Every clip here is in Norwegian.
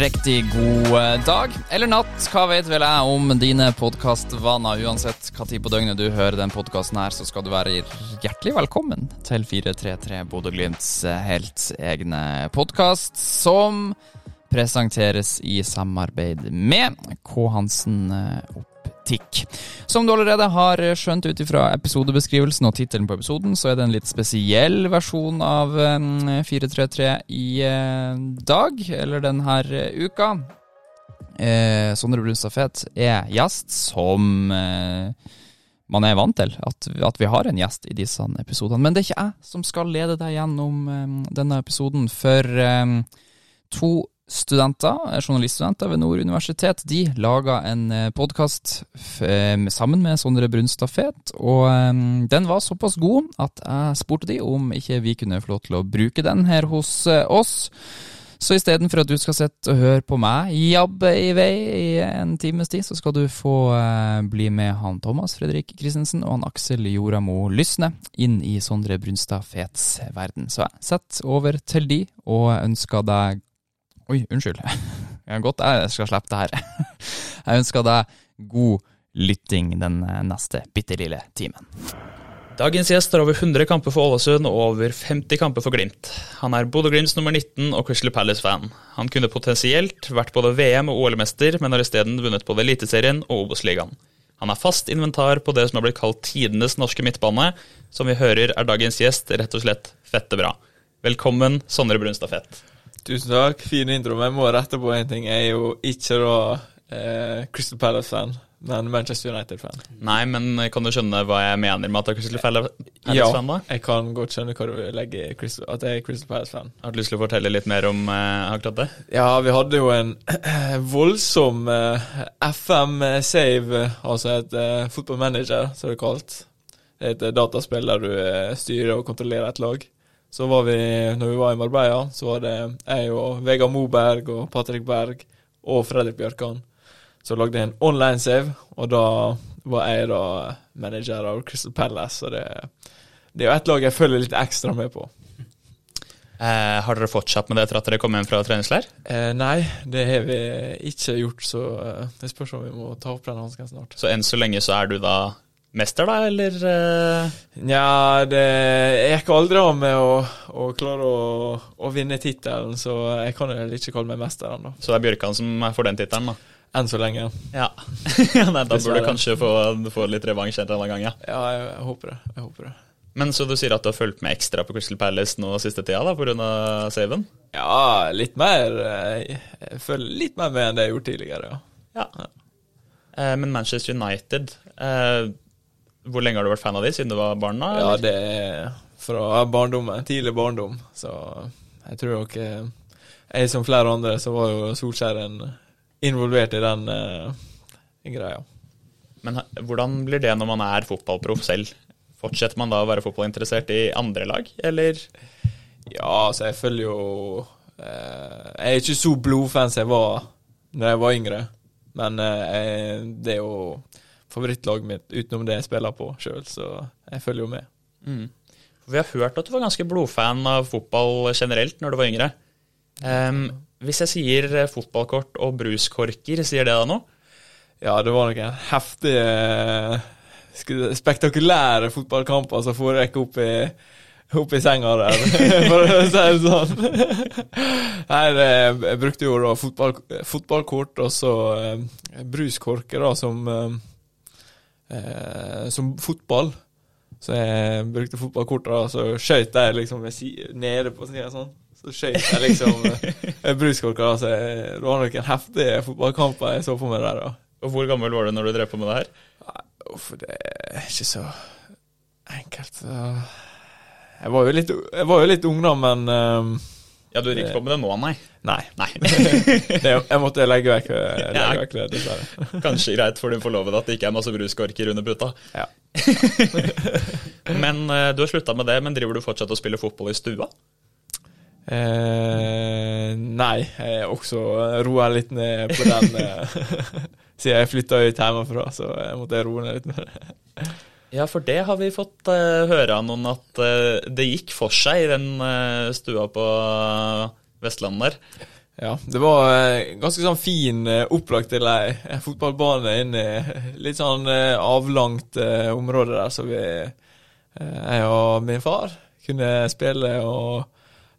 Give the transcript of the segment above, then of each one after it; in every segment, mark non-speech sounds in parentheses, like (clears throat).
Riktig god dag, eller natt, hva vet vel jeg om dine podkastvaner. Uansett hva tid på døgnet du hører den podkasten her, så skal du være hjertelig velkommen til 433 Bodø-Glimts helt egne podkast, som presenteres i samarbeid med K. Hansen Opp Tikk. Som du allerede har skjønt ut ifra episodebeskrivelsen og tittelen på episoden, så er det en litt spesiell versjon av 433 i eh, dag, eller denne uka. Eh, Sondre Brunstad Fet er gjest som eh, man er vant til, at, at, vi har en gjest i disse episodene. Men det er ikke jeg som skal lede deg gjennom eh, denne episoden, for eh, to studenter, journaliststudenter ved Nord universitet, de laga en eh, podkast sammen med Sondre Brunstad Fet, og den var såpass god at jeg spurte de om ikke vi kunne få lov til å bruke den her hos oss. Så istedenfor at du skal sitte og høre på meg jabbe i vei i en times tid, så skal du få bli med han Thomas Fredrik Christensen og han Aksel Joramo Lysne inn i Sondre Brunstad Fets verden. Så jeg setter over til de og ønsker deg Oi, unnskyld. Det er godt jeg skal slippe det her. Jeg ønsker deg god lytting den neste bitte lille timen. Dagens gjest har over 100 kamper for Ålesund og over 50 kamper for Glimt. Han er Bodø-Glimts nummer 19 og Crystal Palace-fan. Han kunne potensielt vært både VM- og OL-mester, men har isteden vunnet både Eliteserien og Obos-ligaen. Han er fast inventar på det som har blitt kalt tidenes norske midtbane. Som vi hører, er dagens gjest rett og slett fette bra. Velkommen, Sondre Brunstad Fett. Tusen takk. Fin intro. Men jeg må rette på én ting. Jeg er jo ikke da eh, Crystal Palace-fan, men Manchester United-fan. Nei, men kan du skjønne hva jeg mener med at du er Crystal Palace-fan? Ja, jeg kan godt skjønne hva du legger i Crystal, at jeg er Crystal Palace-fan. Har du lyst til å fortelle litt mer om eh, akkurat det? Ja, vi hadde jo en (clears throat) voldsom eh, FM-save, altså et eh, fotballmanager, som det er kalt. Det er et eh, dataspill der du eh, styrer og kontrollerer et lag. Så var vi, når vi var i Marbella, så var det jeg og Vegard Moberg og Patrick Berg og Fredrik Bjørkan som lagde en online save, og da var jeg da manager av Crystal Palace, og det, det er jo et lag jeg følger litt ekstra med på. Eh, har dere fortsatt med det etter at dere kom hjem fra treningsleir? Eh, nei, det har vi ikke gjort, så eh, det spørs om vi må ta opp den hansken snart. Så enn så lenge så er du da mester, da, eller? Uh... Nja, det gikk aldri av med å, å klare å, å vinne tittelen, så jeg kan jo ikke kalle meg mester ennå. Så det er Bjørkan som får den tittelen, da? Enn så lenge. Ja. (laughs) Nei, da burde du kanskje få, få litt revansj en eller annen gang, ja. Ja, jeg, jeg, håper det. Jeg håper det. Men så du sier at du har fulgt med ekstra på Crystal Palace nå siste tida, da, pga. saven? Ja, litt mer. Jeg, jeg følger litt mer med enn det jeg gjorde tidligere, ja. ja. ja. Eh, men Manchester United eh, hvor lenge har du vært fan av de, siden du var barn? da? Ja, det er fra barndommen. Tidlig barndom. Så jeg tror nok eh, Jeg som flere andre, så var jo Solskjær involvert i den uh, greia. Men hvordan blir det når man er fotballproff selv? Fortsetter man da å være fotballinteressert i andre lag, eller? Ja, altså, jeg følger jo uh, Jeg er ikke så blodfan som jeg var da jeg var yngre, men uh, jeg, det er jo favorittlaget mitt utenom det jeg spiller på sjøl, så jeg følger jo med. Mm. Vi har hørt at du var ganske blodfan av fotball generelt når du var yngre. Um, hvis jeg sier eh, fotballkort og bruskorker, sier det deg noe? Ja, det var noen heftige, spektakulære fotballkamper som foregikk opp i opp i senga der, (laughs) for å si det sånn. Her, jeg brukte jo da fotball, fotballkort og så eh, bruskorker da, som eh, eh, som fotball. Så jeg brukte fotballkortet, og så skøyt jeg liksom nede på sida sånn. Så skøyt jeg liksom (laughs) eh, bruskorka. Altså, det var noen heftige fotballkamper jeg så på meg der. da. Og Hvor gammel var du når du drev på med det her? Uff, det er ikke så enkelt. Jeg var jo litt, var jo litt ung, da, men um, ja, du rikker ikke på med det nå, nei? Nei. nei. (laughs) det, jeg måtte legge vekk, legge vekk det, dessverre. (laughs) Kanskje greit for din forlovede at det ikke er masse bruskorker under puta. Ja. (laughs) men uh, du har slutta med det, men driver du fortsatt å spille fotball i stua? Eh, nei, jeg også roer litt ned på den eh, siden jeg flytta ut hjemmefra, så jeg måtte roe ned litt mer. Ja, for det har vi fått uh, høre av noen at uh, det gikk for seg i den uh, stua på Vestlandet der. Ja, det var ganske sånn fin opplagt til ei fotballbane inne i litt sånn avlangt område der, så vi, jeg og min far, kunne spille og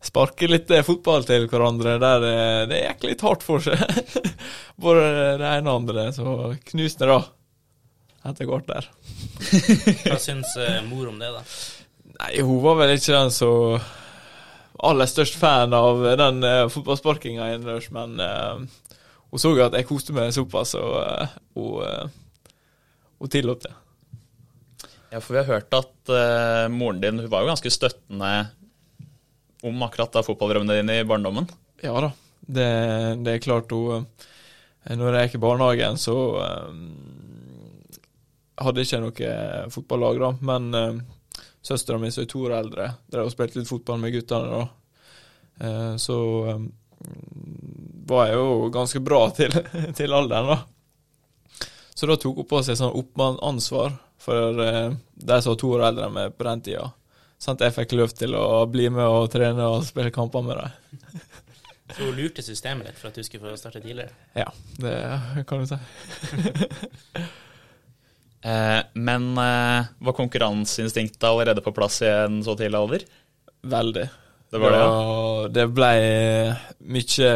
sparke litt fotball til hverandre der det gikk litt hardt for seg. (laughs) Både det ene og andre, så knuste det da. Etter hvert der. (laughs) Hva syns eh, mor om det, da? Nei, hun var vel ikke den så aller størst fan av den uh, fotballsparkinga innendørs, men uh, hun så at jeg koste meg såpass, og uh, hun, uh, hun tillot det. Ja, for vi har hørt at uh, moren din hun var jo ganske støttende om akkurat da fotballdrømmene dine i barndommen. Ja da, det, det er klart hun eh, Når jeg gikk i barnehagen, så eh, hadde ikke noe fotballag, da, men uh, søstera mi, som er to år eldre, drev og spilte litt fotball med guttene da. Eh, så eh, var jeg jo ganske bra til, (laughs) til alderen, da. Så da tok hun på seg sånn oppmann-ansvar for uh, de som var to år eldre enn meg på den tida. Sånn at jeg fikk lov til å bli med og trene og spille kamper med dem. (laughs) Så hun lurte systemet ditt for at du skulle få starte tidligere? Ja, det kan du si. (laughs) Eh, men eh, var konkurranseinstinktet allerede på plass i en så tidlig alder? Veldig. Det var det, ja. Det ble mye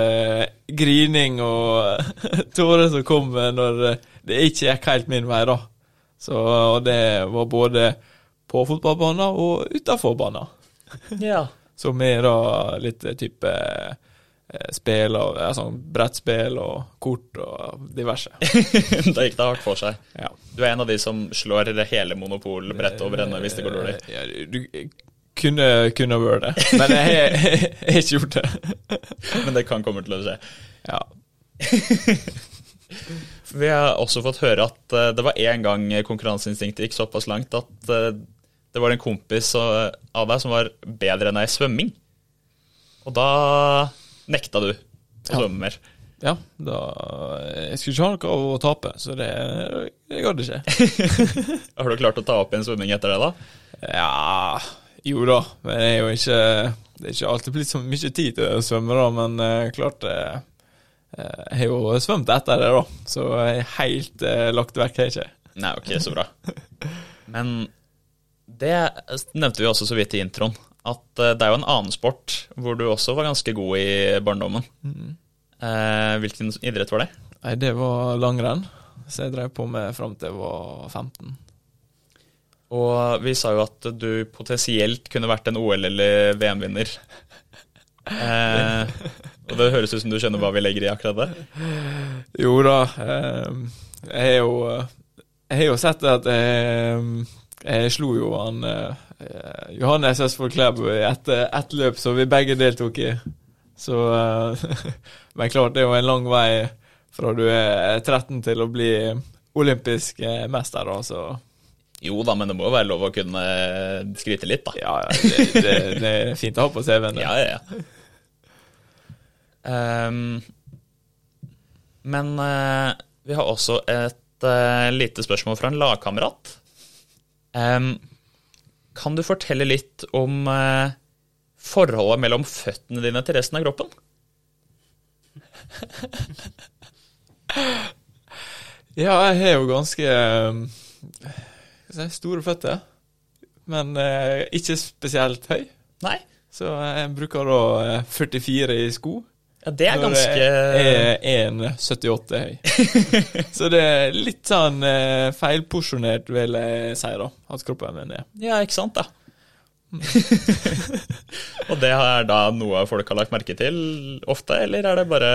grining og (laughs) tårer som kom når det ikke gikk helt min vei, da. Så, og det var både på fotballbanen og utafor banen. Ja. (laughs) Som er da litt type eh, spill og altså, brettspill og kort og diverse. (laughs) da gikk det hardt for seg. Ja. Du er en av de som slår hele monopolbrettet over ende hvis det går dårlig. Ja, du kunne, kunne vært det, men jeg har ikke gjort det. (laughs) Men det kan komme til å skje. Ja. (laughs) Vi har også fått høre at eh, det var en gang konkurranseinstinktet gikk såpass langt at eh, det var en kompis eh, av deg som var bedre enn deg i svømming. Og da nekta du å Ja. svømme mer. Ja, da Jeg skulle ikke ha noe å tape, så det, det gadd ikke. (laughs) Har du klart å ta opp igjen svømming etter det, da? Ja Jo da, men det er jo ikke Det er ikke alltid blitt så mye tid til å svømme, da, men eh, klart eh, Jeg har jo svømt etter det, da, så jeg helt eh, lagt vekk, har jeg ikke. Nei, ok, så bra. (laughs) Men det nevnte vi også så vidt i introen, at eh, det er jo en annen sport hvor du også var ganske god i barndommen. Eh, hvilken idrett var det? Nei, det var langrenn, så jeg drev på med fram til jeg var 15. Og vi sa jo at du potensielt kunne vært en OL- eller VM-vinner. (laughs) Eh, og det høres ut som du skjønner hva vi legger i akkurat det. Jo da, eh, jeg har jo jo sett at jeg, jeg slo jo han eh, Johannes Østfold Klæbo i ett et løp som vi begge deltok i. Så eh, (laughs) Men klart, det er jo en lang vei fra du er 13 til å bli olympisk eh, mester, da, så Jo da, men det må jo være lov å kunne skryte litt, da. ja, ja, det, det, det er fint å ha på CV-en. Ja, ja, ja. Um, men uh, vi har også et uh, lite spørsmål fra en lagkamerat. Kan du fortelle litt om eh, forholdet mellom føttene dine til resten av kroppen? (laughs) Ja, jeg har jo ganske eh, si, store føtter, men eh, ikke spesielt høy. Nei. Så jeg bruker da eh, 44 i sko. Ja, det er når ganske jeg er 1,78 høy. (laughs) Så det er litt sånn eh, feilporsjonert, vil jeg si, da. At kroppen min er. Ja, ikke sant, da. (laughs) Og det er da noe folk har lagt merke til ofte, eller er det bare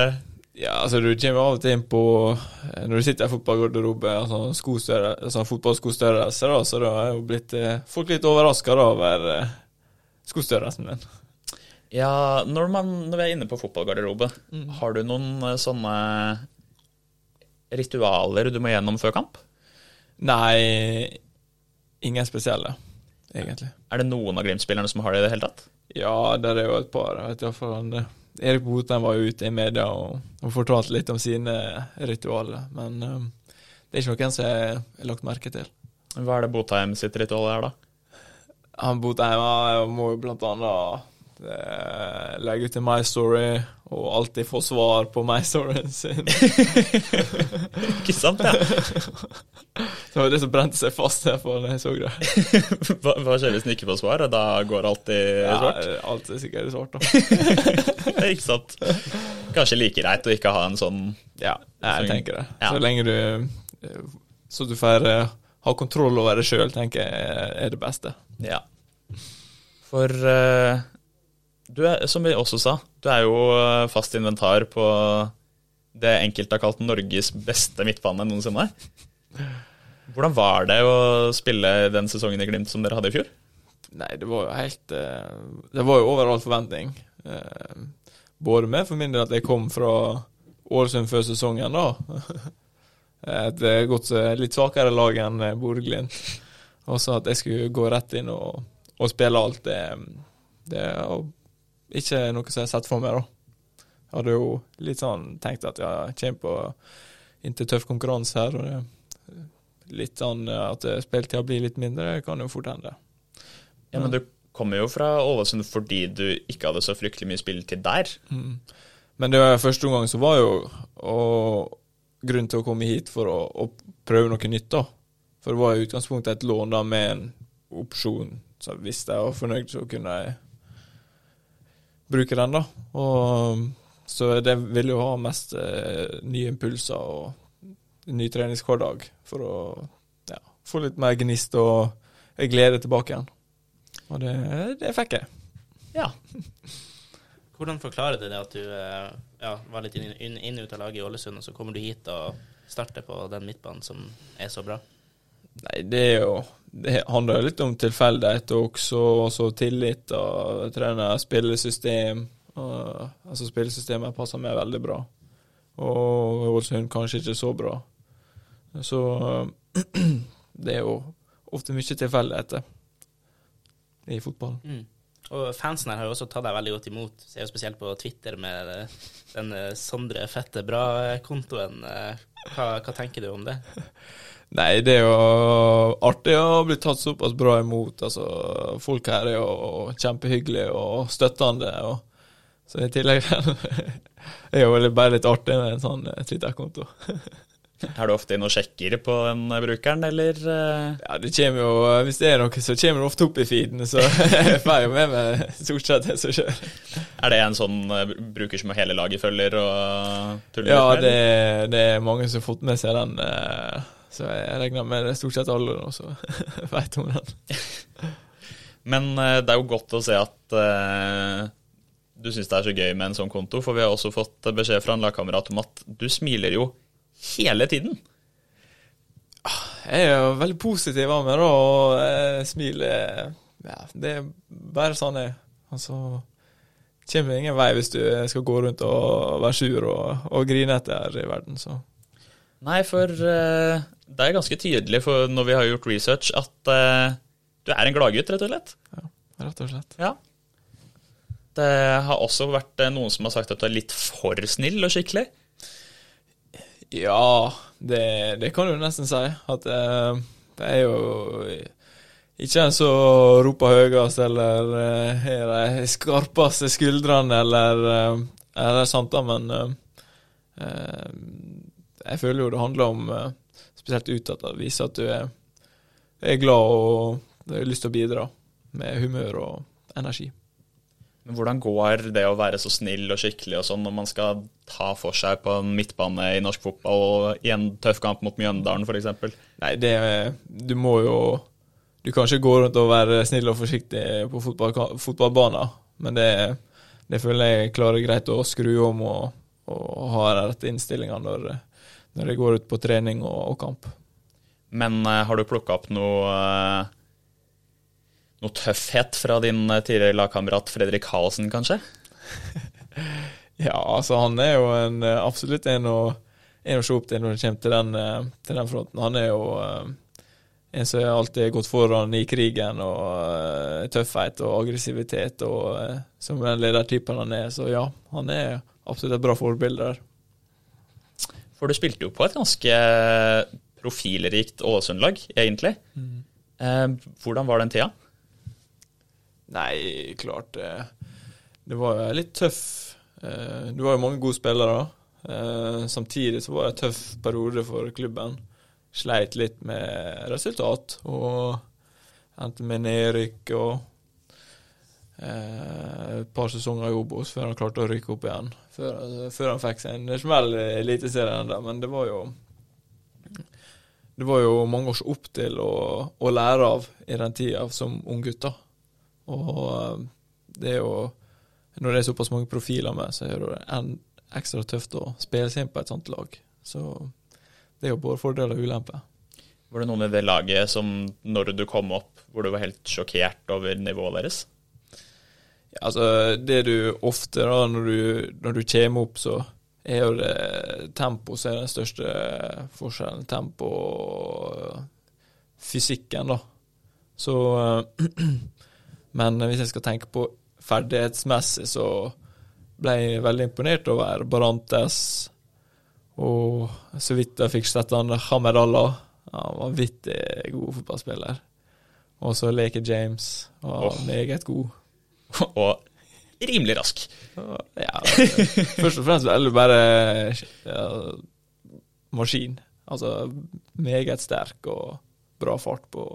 Ja, altså du kommer av og til inn på eh, Når du sitter i fotballgarderobe, altså, altså fotballskostørrelse, da, så da er jo blitt eh, folk litt overraska over eh, skostørrelsen min. Ja, når, man, når vi er inne på fotballgarderobe, Mm. har du noen eh, sånne ritualer du må gjennom før kamp? Nei, ingen spesielle, egentlig. Er det noen av Glimt-spillerne som har det i det hele tatt? Ja, det er jo et par. Vet eh, Erik Botheim var jo ute i media og, og fortalte litt om sine ritualer, men um, det er ikke noen som jeg har lagt merke til. Hva er det Botheim sitt ritual er, da? Han Botheim må jo blant annet legge ut en My Story og alltid få svar på My Storyen sin. (laughs) Ikke sant, ja. (laughs) Det var det som brente seg fast her for når jeg så det. (laughs) Hva, hva skjer hvis en ikke får svar? Da går alltid Ja, svart? alt er sikkert svart, da. ikke sant? Kanskje like greit å ikke ha en sånn Ja, jeg tenker det. Ja. Så lenge du eh, Så du får eh, ha kontroll over det sjøl, tenker jeg er det beste. Ja. For eh, du er, som vi også sa, du er jo eh, fast inventar på det enkelte har kalt Norges beste midtbane noensinne. Hvordan var det å spille den sesongen i Glimt som dere hadde i fjor? Nei, det var jo helt eh, Det var jo over forventning. Eh, Både med for min del at jeg kom fra Ålesund før sesongen, da. (laughs) Et godt, litt svakere lag enn Bodø-Glimt. Og så at jeg skulle gå rett inn og, og spille alt, det, det ikke noe som jeg har sett for meg, da. Jeg hadde jo litt sånn tenkt at ja, jeg kommer på inntil tøff konkurranse her, og det, litt sånn eh, at spilletida blir litt mindre, kan jo fort hende. Ja, Men du kommer jo fra Ålesund fordi du ikke hadde så fryktelig mye spilletid der. Mm. Men det var første omgang så var jo og grunnen til å komme hit for å, å prøve noe nytt, da. For det var i utgangspunktet et lån da med en opsjon, så hvis jeg var fornøyd, så kunne jeg bruke den, da. Og så det vil jo ha mest eh, nye impulser og ny treningshverdag for å ja, få litt mer gnist og glede tilbake igjen. Og det, det fikk jeg. Ja. (laughs) Hvordan forklarer du det at du eh, ja, var litt inn, inn, inn ut av laget i Ålesund, og så kommer du hit og starter på den midtbanen som er så bra? Nei, det er jo Det handler jo litt om tilfeldighet også, også tillit og trener spillesystem. Uh, altså Spillesystemet passer meg veldig bra, og Ålesund kanskje ikke så bra. Så (clears throat) det er jo ofte mye tilfeldigheter i fotballen. Mm. Og fansen her har jo også tatt deg veldig godt imot. Ser jo spesielt på Twitter med eh, den eh, Sondre Fette Bra-kontoen. Eh, Hva, hva tenker du om det? (laughs) Nei, det er jo artig å bli tatt såpass bra imot. Altså, folk her er jo kjempehyggelige og støttende. Og, så i tillegg er jo bare litt artig med en sånn Twitter-konto. Er (laughs) du ofte inne og sjekker på den brukeren, eller? eh? Ja, det kommer jo Hvis det er noe, så kommer det ofte opp i feeden, så jeg (laughs) får jo med meg stort sett det som skjer. Er det en sånn eh, bruker som hele laget følger og tuller Ja, med? Ja, det, det er mange som har fått med seg den, eh, så jeg regner med det stort sett alle nå veit om den. Men eh, det er jo godt å se at uh, du syns det er så gøy med en sånn konto, for vi har også fått beskjed fra en lagkamerat om at du smiler jo hele tiden. Jeg er jo veldig positiv av meg, da, og jeg smiler Ja, det er bare sånn jeg Altså kommer det ingen vei hvis du skal gå rundt og være sur og, og grine etter i verden, så Nei, for uh, det er ganske tydelig for når vi har gjort research, at uh, du er en gladgutt, rett og slett. Ja, rett og slett. Ja. Det har også vært eh, noen som har sagt at du er litt for snill og skikkelig. Ja, det, det kan du nesten si. At uh, det er jo ikke en som roper høyest eller har de skarpeste skuldrene eller er det sant, da, men uh, jeg føler jo det handler om, eh, spesielt utad, å vise at du er, er glad og har lyst til å bidra med humør og energi. Men hvordan går det å være så snill og skikkelig og sånn når man skal ta for seg på en midtbane i norsk fotball og i en tøff kamp mot Mjøndalen f.eks.? Nei, det Du må jo Du kan ikke gå rundt og være snill og forsiktig på fotball, fotballbanen, men det, det føler jeg klarer greit å skru om og, og ha den rette innstillinga når, når jeg går ut på trening og, og kamp. Men eh, har du plukka opp noe eh, noe tøffhet fra din eh, tidligere lagkamerat Fredrik Halsen, kanskje? (laughs) Ja, altså han er jo en, eh, absolutt en å, en å se opp til når det kommer til den, eh, til den fronten. Han er jo en som alltid har gått foran i krigen, og tøffhet og aggressivitet, og som den ledertypen han er. Så ja, han er absolutt et bra forbilde der. For du spilte jo på et ganske profilrikt Ålesund-lag, egentlig. Eh, hvordan var den tida? Nei, klart det det var litt tøff eh, Det var jo mange gode spillere. Eh, samtidig så var det en tøff periode for klubben. Sleit litt med resultat og endte med nedrykk og eh, et par sesonger i Obos før han klarte å rykke opp igjen. Før, før han fikk seg en smell i Eliteserien men det var jo det var jo mange å se opp til og, og lære av i den tida som unggutt. Og eh, det er jo Når det er såpass mange profiler med, så er det en ekstra tøft å spille seg inn på et sånt lag. Så det er jo både fordeler og ulemper. Var det noen i det laget som, når du kom opp, hvor du var helt sjokkert over nivået deres? Ja, altså, det du ofte, da, når du, når du kommer opp, så er jo det tempo som er den største forskjellen. Tempo og fysikken, da. Så (clears throat) Men hvis jeg skal tenke på ferdighetsmessig, så ble jeg veldig imponert over Barantes. Og så vidt jeg fikk sett han Hamed Allah. Han var vanvittig god fotballspiller. Og så Leke James var oh. meget god. (laughs) Og rimelig rask. Ja, først og fremst er bare ja, maskin. Altså meget sterk og bra fart på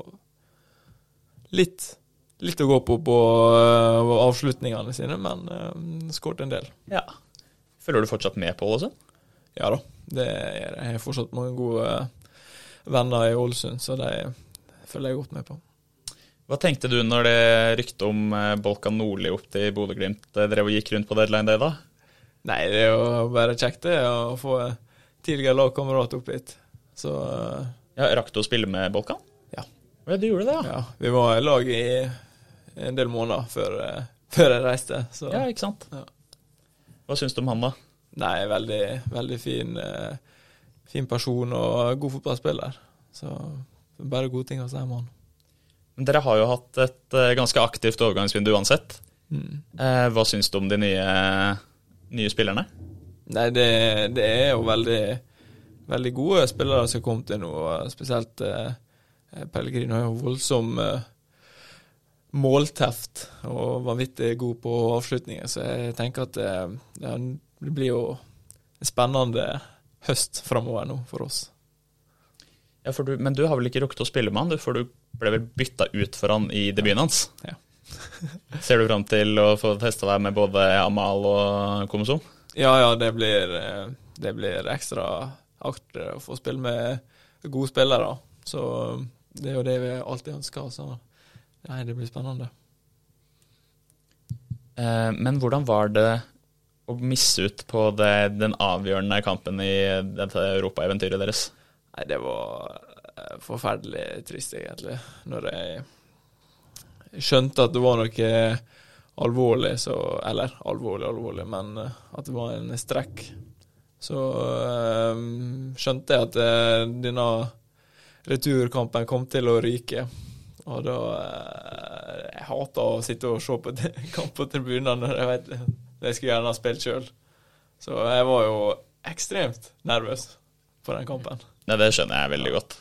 Litt Litt å gå på på øh, avslutningene sine, men uh, skåret en del. Ja. Følger du fortsatt med på Ålesund? Ja da, det er det. Jeg har fortsatt mange gode øh, venner i Ålesund, så de følger jeg godt med på. Hva tenkte du når det ryktet om eh, Bolkan Nordli opp til Bodø-Glimt eh, drev og gikk rundt på deadline day, da? Nei, det er jo bare kjekt det, å få tidligere lagkamerat opp hit. Så øh, Ja, Rakk du å spille med Bolkan? Ja. Ja, du gjorde det, ja. ja, vi var i lag i en del måneder før, før jeg reiste. Så Ja, ikke sant? Ja. Hva syns du om han, da? nei, veldig, veldig fin, fin person og god fotballspiller. Så bare gode ting å si om han. Men Dere har jo hatt et eh, ganske aktivt overgangsvindu uansett. Mm. Eh, hva syns du om de nye, nye spillerne? Nei, det, det er jo veldig, veldig gode spillere som har kommet til nå. Spesielt eh, Pellegrin har jo voldsom eh, målteft og vanvittig god på avslutninger, så jeg tenker at eh, det, det blir jo en spennende høst framover nå for oss. Ja, for du, Men du har vel ikke rukket å spille med han, du, for du ble vel bytta ut for han i debuten hans? Ja. (laughs) Ser du fram til å få testa deg med både Amal og Komsom? Ja, ja, det blir, eh, det blir ekstra artig å få spille med gode spillere. Så eh, det er jo det vi alltid ønsker. Så nei, det blir spennende. Eh, men hvordan var det å misse ut på det, den avgjørende kampen i dette europaeventyret deres? Nei, det var forferdelig trist, egentlig. Når jeg skjønte at det var noe alvorlig, så Eller alvorlig, alvorlig, men eh, at det var en strekk. Så øh, skjønte jeg at eh, denne returkampen kom til å ryke. Og da øh, Jeg hater å sitte og se på (laughs) kamp på tribunene når jeg vet jeg skulle gjerne ha spilt sjøl. Så jeg var jo ekstremt nervøs på den kampen. Nei, Det skjønner jeg veldig godt.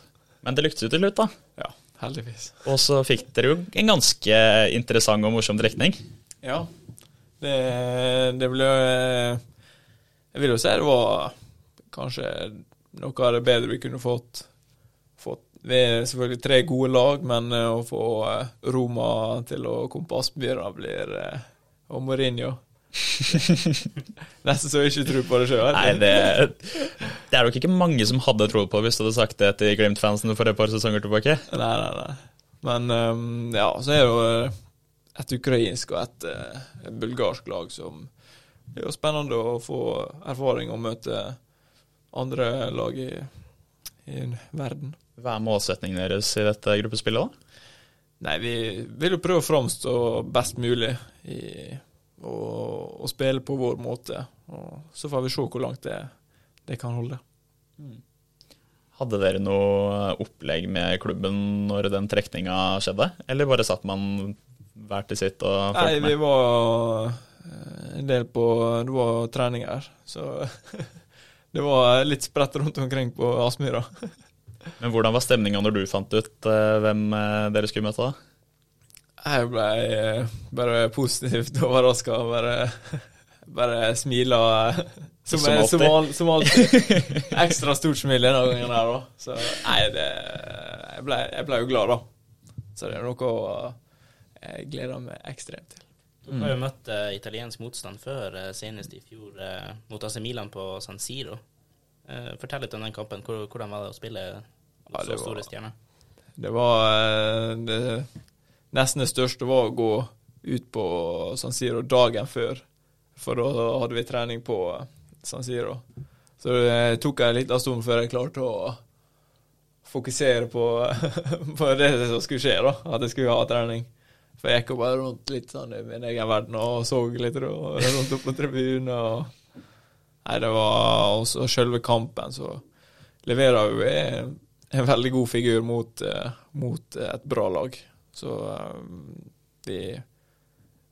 Men det lyktes jo til slutt, da. Ja, heldigvis. Og så fikk dere jo en ganske interessant og morsom trekning. Ja. Det, det ble Jeg vil jo si det var kanskje noe av det bedre vi kunne fått. fått. Vi er selvfølgelig tre gode lag, men eh, å få eh, Roma til å komme på Aspmyra blir eh, Og Mourinho (laughs) Nesten så jeg ikke tror på det sjøl. Nei, det, det er nok ikke mange som hadde trodd på hvis du hadde sagt det til Glimt-fansen for et par sesonger tilbake. Nei, nei, nei. Men um, ja, så er det jo eh, et ukrainsk og et eh, bulgarsk lag som Det er jo spennende å få erfaring og møte andre lag i, i verden. Hva er målsetningen deres i dette gruppespillet, da? Nei, vi vil jo prøve å framstå best mulig i å, å spille på vår måte. Og så får vi se hvor langt det, det kan holde. Hadde dere noe opplegg med klubben når den trekninga skjedde, eller bare satt man hver til sitt og Nei, vi var eh, en del på Det var treninger, så (laughs) det var litt spredt rundt omkring på Aspmyra. (laughs) Men hvordan var stemninga når du fant ut eh, hvem eh, dere skulle møte, da? Jeg ble eh, bare positivt (laughs) overraska. Bare, bare smila eh, som, Som som, alltid. al- som alltid. Ekstra stort smil denne gangen her, da. Så nei, det Jeg ble, jeg ble jo glad, da. Så det er noe å- jeg gleder meg ekstremt til. Du har jo møtt uh, italiensk motstand før, uh, senest i fjor uh, mot AC Milan på San Siro. Eh, fortell litt om den kampen. Hvordan var det å spille mot Ja, så store stjerner? Det var eh, det, Nesten det største var å gå ut på San Siro dagen før, for da hadde vi trening på eh, San Siro. Så det tok en liten stund før jeg klarte å fokusere på, (laughs) på det som skulle skje, da. At jeg skulle ha trening. For jeg gikk bare rundt litt sånn i min egen verden og så litt rundt opp på tribunen. Og Nei, det var også selve kampen, så leverer jo en, en veldig god figur mot, eh, mot et bra lag. Så eh, vi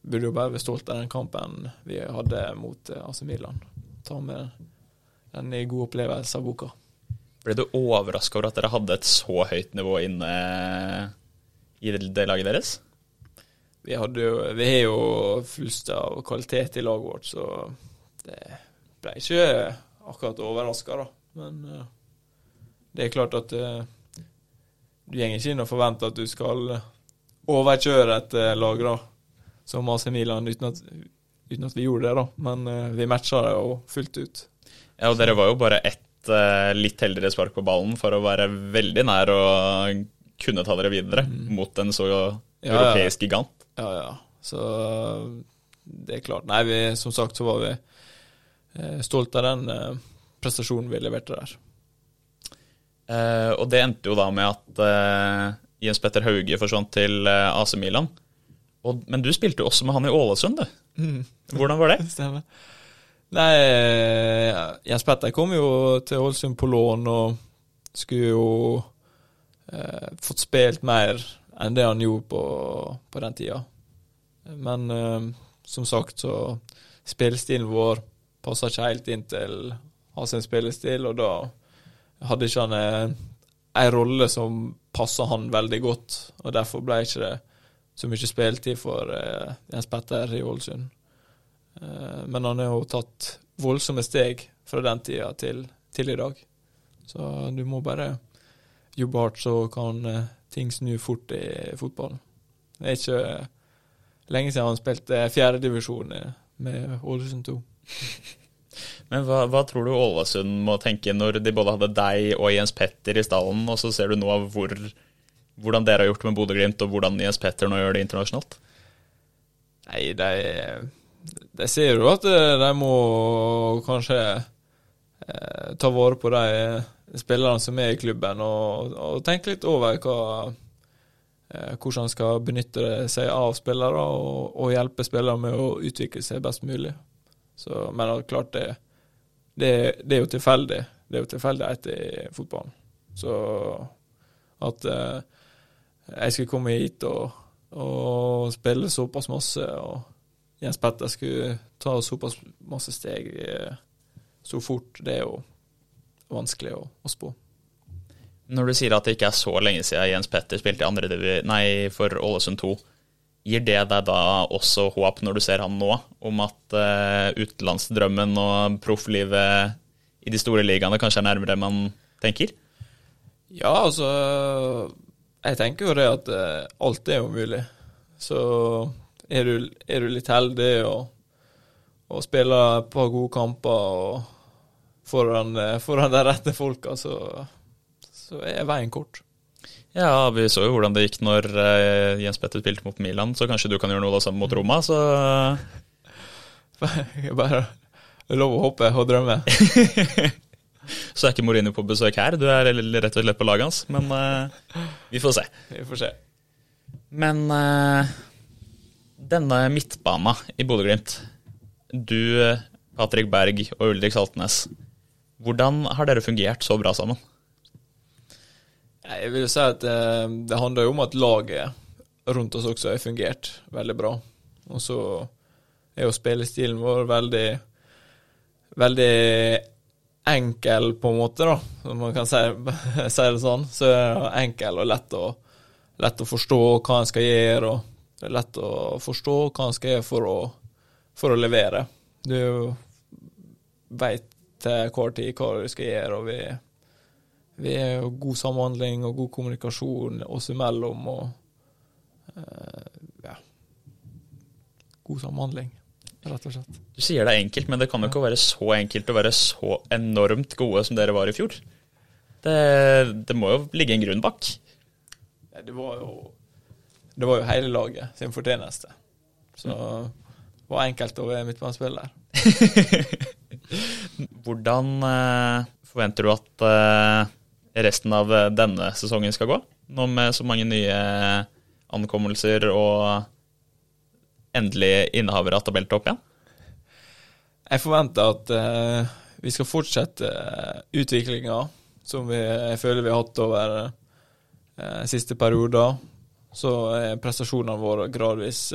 burde jo bare være stolte av den kampen vi hadde mot eh, AC Milan. Ta med den god opplevelse av boka. Ble du overraska over at dere hadde et så høyt nivå inne i det, laget deres? Vi, hadde jo, vi har jo fullst av kvalitet i laget vårt, så det ble ikke akkurat overraska, da. Men eh, det er klart at du går ikke inn og forventer at du skal overkjøre et eh, lag, da, som AC Milan, uten at, uten at vi gjorde det, da. Men uh, vi matcha det jo fullt ut. Ja, og dere var jo bare ett eh, litt heldigere spark på ballen for å være veldig nær å kunne ta dere videre mot en så ja. europeisk gigant. Ja, ja. Så det er klart. Nei, vi, som sagt så var vi eh, stolt av den eh, prestasjonen vi leverte der. Eh, og det endte jo da med at Jens Petter Hauge forsvant til eh, AC Milan. Og, men du spilte jo også med han i Ålesund, du. Hvordan var (laughs) det? Stemmer. Nei, eh, Jens Petter kom jo til Ålesund på lån og skulle jo eh, fått spilt mer enn det han gjorde på, på den tida. Men eh, som sagt så spillestilen vår passa ikke helt inn til hans spillestil, og da hadde ikke han eh, ei rolle som passa han veldig godt, og derfor ble ikke det så mye spiltid for eh, Jens Petter i Ålesund. Eh, Men han har jo tatt voldsomme steg fra den tida til, til i dag. Så du må bare jobbe hardt, så kan eh, ting snu fort i fotballen. Det er ikke lenge siden han spilte fjerdedivisjon med Ålesund 2. (laughs) Men hva, hva tror du Ålesund må tenke når de både hadde deg og Jens Petter i stallen, og så ser du nå hvor, hvordan dere har gjort med Bodø-Glimt, og hvordan Jens Petter nå gjør det internasjonalt? Nei, de, de ser jo at eh, de må kanskje eh, ta vare på de spillerne som er i klubben, og, og tenke litt over hva, eh, hvordan han skal benytte seg av spillere, og hjelpe spillere med å utvikle seg best mulig. Så, men klart, det, det, det er jo tilfeldig. Det er jo tilfeldighet i fotballen. Så at eh, jeg skulle komme hit og, og spille såpass masse, og Jens Petter skulle ta såpass masse steg eh, så fort, det er jo vanskelig å, å spå. Når du sier at det ikke er så lenge siden Jens Petter spilte i andre nei, for Ålesund 2, gir det deg da også håp når du ser han nå, om at uh, utenlandsdrømmen og profflivet i de store ligaene kanskje er nærmere man tenker? Ja, altså Jeg tenker jo det at uh, alt er jo mulig. Så er du, er du litt heldig og, og spiller et par gode kamper og foran, eh, foran de rette folka, så, så er veien kort. Ja, vi så jo hvordan det gikk når eh, Jens Petter spilte mot Milan, så kanskje du kan gjøre noe da sammen mot Roma, så (laughs) Bare lov å håpe og drømme. (laughs) Så er ikke Mourinho på besøk her, du er rett og slett på laget hans, men uh, vi får se. (laughs) Vi får se. Men uh, denne midtbana i Bodø-Glimt, du, Patrick Berg og Ulrik Saltnes, hvordan har dere fungert så bra sammen? Jeg vil jo si at eh, det handler jo om at laget rundt oss også har fungert veldig bra. Og så er jo spillestilen vår veldig veldig enkel, på en måte, da, om man kan si, (laughs) si det sånn. Så er det enkel og lett å, lett å forstå hva en skal gjøre, og det er lett å forstå hva en skal gjøre for å, for å levere. Du veit til hver tid hva du skal gjøre, og vi, vi er god samhandling og god kommunikasjon oss imellom. og eh, ja, God samhandling, rett og slett. Du sier det er enkelt, men det kan jo ikke være så enkelt å være så enormt gode som dere var i fjor. Det, det må jo ligge en grunn bak. Det var jo, det var jo hele laget sin fortjeneste. Så det var enkelt å være midtbanespiller. (laughs) Hvordan eh, forventer du at eh, resten av denne sesongen skal gå? Nå med så mange nye ankommelser og endelig innehavere av tabelltopp igjen? Jeg forventer at uh, vi skal fortsette uh, utviklinga som vi, jeg føler vi har hatt over uh, siste perioder. Så er prestasjonene våre gradvis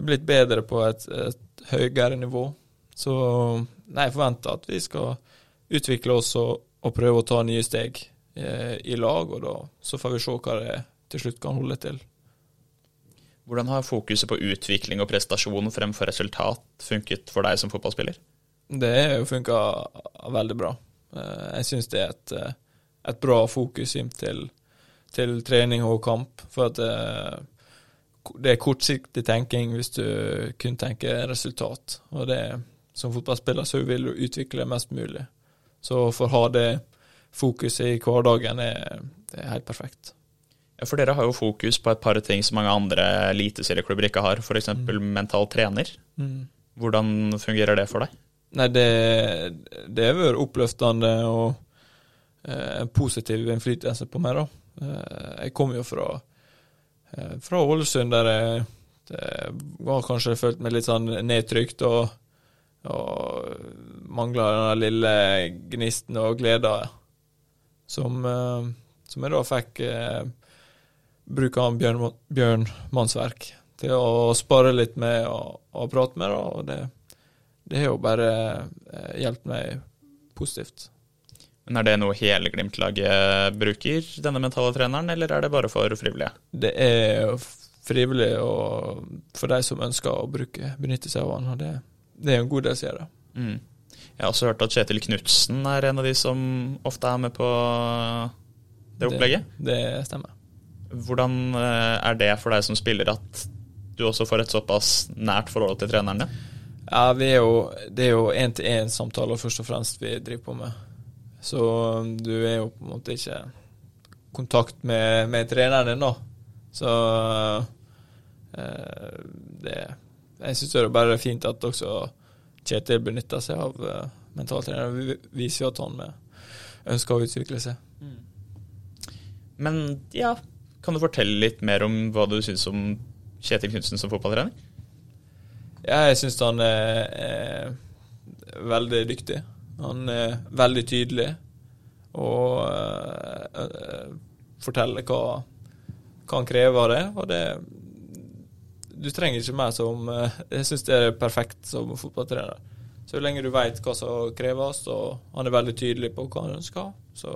blitt bedre på et, et høyere nivå. Så nei, jeg forventer at vi skal utvikle oss og, og prøve å ta nye steg eh, i lag, og da så får vi se hva det til slutt kan holde til. Hvordan har fokuset på utvikling og prestasjon fremfor resultat funket for deg som fotballspiller? Det har jo funka veldig bra. Eh, jeg syns det er et, eh, et, bra fokus til, til, trening og kamp. For at det, det er kortsiktig tenking hvis du kun tenker resultat. Og det, som fotballspiller så vil du utvikle mest mulig. Så for å ha det fokuset i hverdagen er, det er helt perfekt. Ja, For dere har jo fokus på et par ting som mange andre eliteserieklubber ikke har, f.eks. Mm. mental trener. Mm. Hvordan fungerer det for deg? Nei, det, det har vært oppløftende og eh, positiv innflytelse på meg, da. Eh, jeg kom jo fra, eh, fra Ålesund, der jeg, det var kanskje følt meg litt sånn nedtrykt og og mangla den lille gnisten og gleda som, eh, som, jeg da fikk eh, bruke av Bjørn, Bjørn Mannsverk til å spare litt med og, og prate med. Da, og det, det har jo bare eh, hjulpet meg positivt. Men Er det noe hele Glimt-laget bruker, denne mentale treneren, eller er det bare for frivillige? Det er frivillig og for de som ønsker å bruke, benytte seg av han. det det er en god del som gjør det. Mm. Jeg har også hørt at Kjetil Knutsen er en av de som ofte er med på det opplegget. Det, det stemmer. Hvordan eh, er det for deg som spiller at du også får et såpass nært forhold til treneren din? Ja, er jo, Det er jo én-til-én-samtaler først og fremst vi driver på med. Så um, du er jo på en måte ikke i kontakt med, med treneren din, da. Så uh, det jeg syns det er bare fint at også Kjetil benytter seg av uh, mentaltrener. Vi viser jo at han ønsker å utvikle seg. Mm. Men ja, kan du fortelle litt mer om hva du syns om Kjetil Knutsen som fotballtrener? Ja, jeg syns han er, er, veldig dyktig. Han er veldig tydelig og uh, forteller hva, hva han krever av det. Og det, du trenger ikke meg som eh, Jeg syns det er perfekt som fotballtrener. Så lenge du veit hva som kreves, og han er veldig tydelig på hva han ønsker, så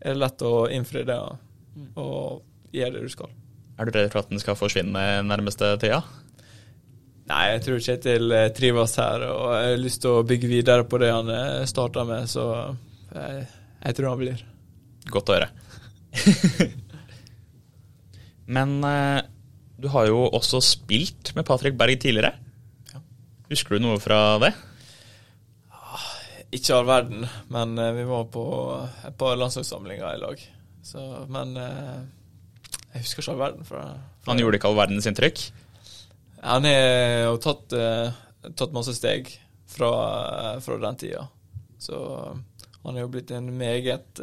er det lett å innfri det og gjøre det du skal. Er du redd for at den skal forsvinne nærmeste tida? Nei, jeg tror Kjetil eh, trives her, og jeg har lyst til å bygge videre på det han eh, starta med, så jeg, jeg, tror han blir. Godt å høre. (laughs) Men du har jo også spilt med Patrick Berg tidligere. Ja. Husker du noe fra det? Ah, ikke all verden, men eh, vi var på et par landslagssamlinger i lag. Så, men eh, jeg husker ikke all verden fra, fra Han gjorde ikke all verdens inntrykk? Han har jo tatt, eh, tatt, masse steg fra, fra den tida. Så han er jo blitt en meget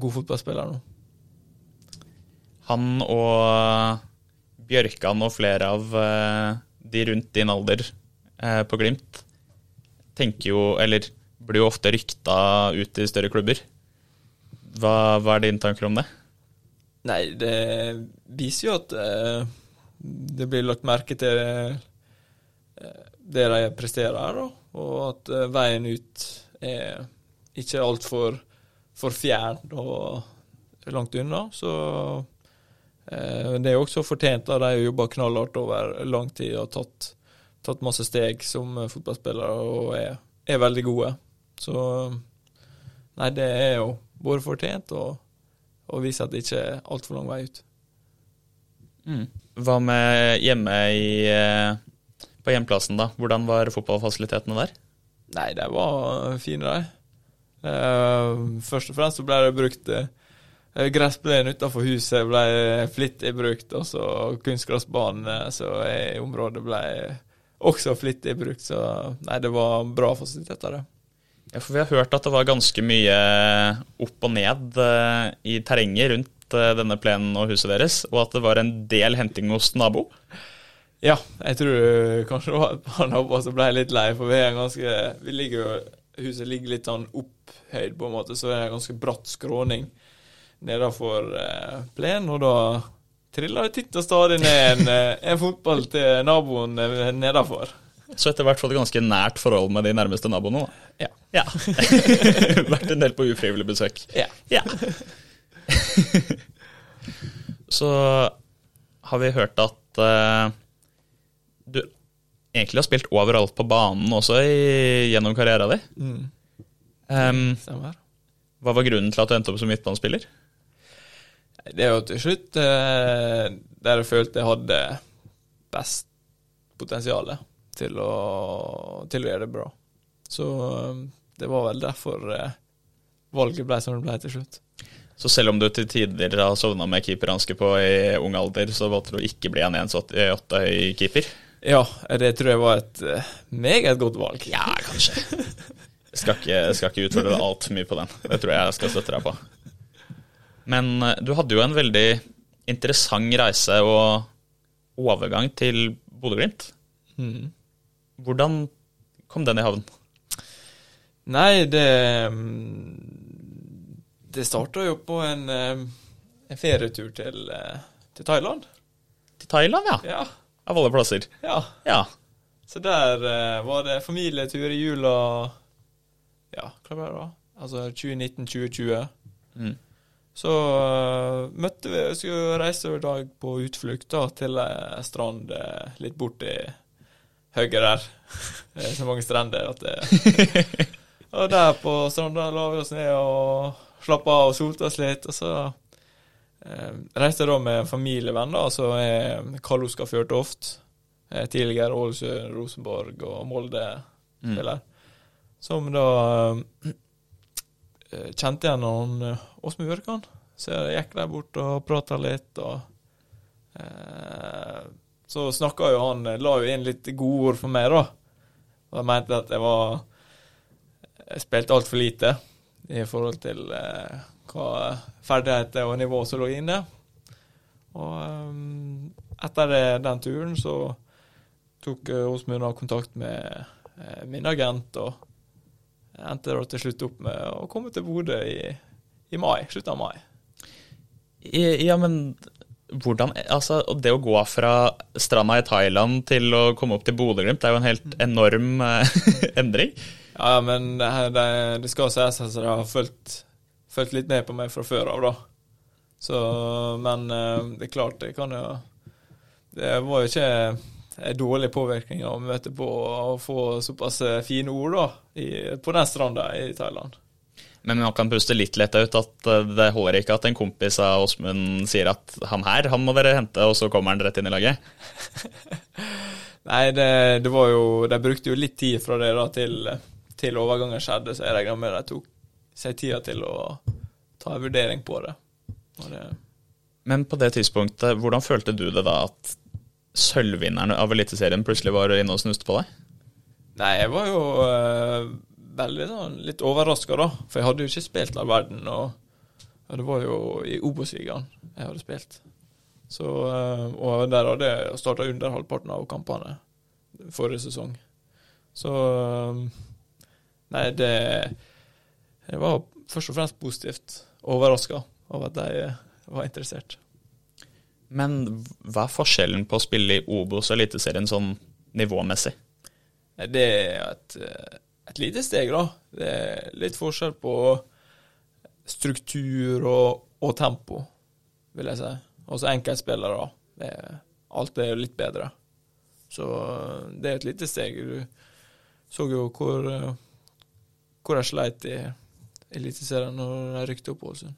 god fotballspiller nå. Han og Bjørkan og flere av uh, de rundt din alder uh, på Glimt tenker jo, eller blir jo ofte rykta ut i større klubber. Hva, hva, er dine tanker om det? Nei, det viser jo at uh, det blir lagt merke til det de presterer her, og at veien ut er ikke altfor for fjern og langt unna. Så Eh, Det er jo også fortjent, da. De har jobba knallhardt over lang tid og tatt, tatt masse steg som eh, fotballspillere og er, er veldig gode. Så nei, det er jo både fortjent og, og viser at det ikke er altfor lang vei ut. Mm. Hva med hjemme i, eh, på hjemplassen, da? Hvordan var fotballfasilitetene der? Nei, de var fine, de. Eh, først og fremst så ble det brukt eh, Gressplenen utenfor huset ble flittig brukt, og så kunstgressbanen eh, som er i området ble også flittig brukt. Så nei, det var bra fasiliteter, det. Ja, for vi har hørt at det var ganske mye opp og ned eh, i terrenget rundt eh, denne plenen og huset deres, og at det var en del henting hos nabo. Ja, jeg tror kanskje det var et par naboer som ble litt lei, for vi er ganske vi ligger jo, Huset ligger litt sånn opphøyd, på en måte, så det er en ganske bratt skråning nedenfor eh, plenen, og da triller det titt og stadig ned en, eh, en fotball til naboen eh, nedenfor. Så etter hvert fått et ganske nært forhold med de nærmeste naboene. da. Ja. Ja. (laughs) Vært en del på ufrivillig besøk. Ja. Ja. (laughs) Så har vi hørt at uh, du egentlig har spilt overalt på banen også i, gjennom karrieren din. Mm, Um, hva var grunnen til at du endte opp som midtbanespiller? Det er jo til slutt eh, der jeg følte jeg hadde best potensial til å, til å gjøre det bra. Så eh, det var vel derfor eh, valget ble som det ble til slutt. Så selv om du til tider har sovna med keeperhanske på i ung alder, så valgte du ikke bli en 1,88 høy keeper? Ja, det tror jeg var et meget godt valg. Ja, kanskje. Jeg skal ikke, jeg skal ikke utfordre deg altfor mye på den. Det tror jeg jeg skal støtte deg på. Men eh, du hadde jo en veldig interessant reise og overgang til Bodø-Glimt. Mm. Hvordan kom den i havn? Nei, det mm, Det starta jo på en, eh, en ferietur til, eh, til Thailand. Til Thailand, ja. Ja. Av alle plasser. ja. Ja. Så der var det familietur i jula Ja, hva var det da? Altså 2019-2020. Mm. Så uh, møtte vi Skulle reise over dag på utflukt da, til ei strand uh, litt borti høyre der. (laughs) Det er så mange strender at det (laughs) Og der på stranda la vi oss ned og slappa av og solte oss litt. Og så uh, reiste jeg da med familievenner, som er Karl Oskar Fjørtoft. eh, Tidligere Ålesund, Rosenborg og Molde-spiller. Som da eh, kjente igjen han eh, Åsmund Bjørkan. Så jeg gikk der bort og prata litt, og eh, Så snakka jo han La jo inn litt gode ord for meg, da. Og jeg mente at jeg var Jeg spilte altfor lite i forhold til eh, hva ferdigheter og nivå som lå inne. Og eh, etter den turen så tok eh, Åsmund kontakt med eh, min agent, og endte da til slutt opp med å komme til Bodø i, i mai, slutten av mai. Ja, men hvordan Altså, det å gå fra stranda i Thailand til å komme opp til Bodø-Glimt, det er jo en helt enorm eh, (laughs) endring. Ja, men det, det, det skal sies at de har fulgt, fulgt litt med på meg fra før av, da. Så, men eh, det er klart, det kan jo Det var jo ikke dårlig påvirkning å møte på å få såpass eh, fine ord da, i, på den stranda i Thailand. Men man kan puste litt letta ut at eh, det holder ikke at en kompis av Åsmund sier at han her, han må dere hente, og så kommer han rett inn i laget. (laughs) Nei, det, det var jo De brukte jo litt tid fra det da til, til overgangen skjedde, så jeg regner med de tok seg tida til å ta en vurdering på det. Det Men på det tidspunktet, hvordan følte du det da at sølvvinneren av Eliteserien plutselig var inne og snuste på deg? Nei, jeg var jo eh, veldig sånn litt overraska, da. For jeg hadde jo ikke spilt all verden. Og, og det var jo i Obos-ligaen jeg hadde spilt. Så, eh, og der hadde jeg starta under halvparten av kampene forrige sesong. Så eh, Nei, det Jeg var først og fremst positivt overraska over at de var interessert. Men hva er forskjellen på å spille i Obos og Eliteserien sånn nivåmessig? Det er et, eh, et lite steg, da. Det er litt forskjell på struktur og, og tempo, vil jeg si. Også enkeltspillere. Det er- Alt er litt bedre. Så det er et lite steg. Du så jo hvor, eh, hvor jeg sleit i Eliteserien når jeg rykte opp Ålesund.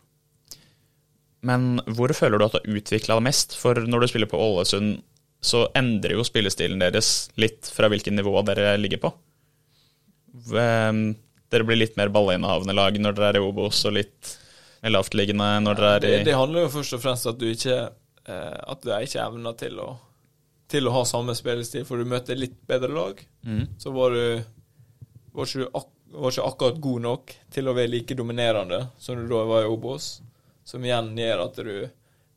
Men hvor føler du at du har utvikla det mest? For når du spiller på Ålesund, så endrer jo spillestilen deres litt fra hvilket nivå dere ligger på. Dere blir litt mer ballinnehavende lag når dere er i Obos, og litt mer lavtliggende når dere er i det det handler jo først og fremst at du ikke eh, At du ikke evner til å til å ha samme spillestil, for du møter litt bedre lag. mm. Så var du var ikke, ak var ikke akkurat god nok til å være like dominerende som du da var i Obos. Som igjen gjør at du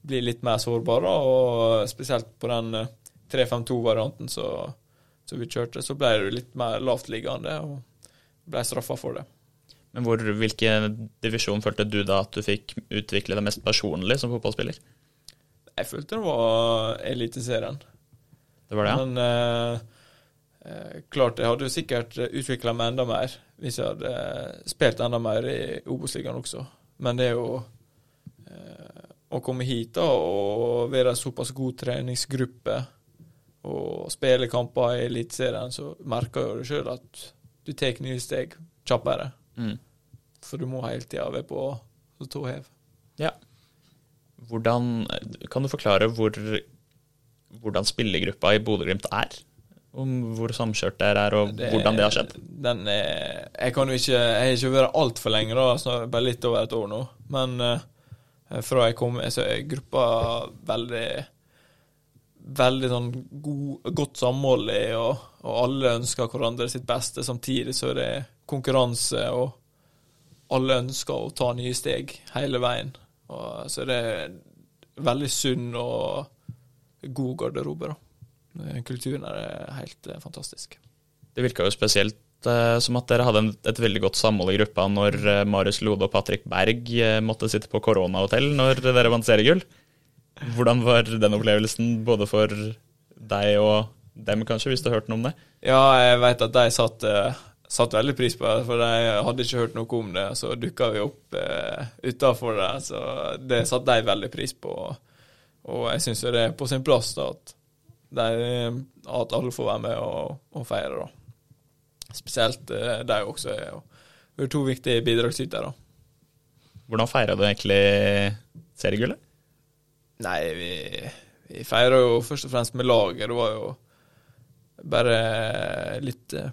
blir litt mer sårbar, og spesielt på den eh, 3-5-2-varianten som som vi kjørte, så ble du litt mer lavtliggende og ble straffa for det. Men hvor, hvilken divisjon følte du da at du fikk utvikle det mest personlig som fotballspiller? Jeg følte det var Eliteserien. Det var det, ja? Men eh, eh, klart, jeg hadde jo sikkert utvikla meg enda mer hvis jeg hadde eh, spilt enda mer i Obos-ligaen også. Men det er jo eh, å komme hit da og være en såpass god treningsgruppe og spille kamper i Eliteserien, så merker jo du sjøl at du tar nye steg kjappere. Mm. For du må hele tida være på tå hev. Ja. Hvordan, kan du forklare hvor, hvordan spillergruppa i Bodø-Glimt er? Om hvor samkjørt dere er, og hvordan det har skjedd? Den er, jeg kan jo ikke Jeg har ikke vært altfor lenge, da, bare litt over et år nå. Men eh, fra jeg kom, så er gruppa veldig Veldig sånn god, godt samhold i, og, og alle ønsker hverandre sitt beste. Samtidig så er det konkurranse, og alle ønsker å ta nye steg hele veien. Og, så det er veldig sunn og god garderobe, da. Kulturen er helt eh, fantastisk. Det virka jo spesielt eh, som at dere hadde en, et veldig godt samhold i gruppa når eh, Marius Lode og Patrick Berg eh, måtte sitte på koronahotell når dere vant seriegull. Hvordan var den opplevelsen, både for deg og dem, kanskje, hvis du har hørt noe om det? Ja, jeg vet at de satt, eh, satt veldig pris på det, for de hadde ikke hørt noe om det. Så dukka vi opp uh, utafor det, så det satte de veldig pris på. Og jeg syns det er på sin plass da, at, de, at alle får være med og, og feire. da. Spesielt uh, de også er jo to viktige bidragsytere. Hvordan feira du egentlig seriegullet? Nei, vi, vi feira jo først og fremst med laget. Det var jo bare litt eh,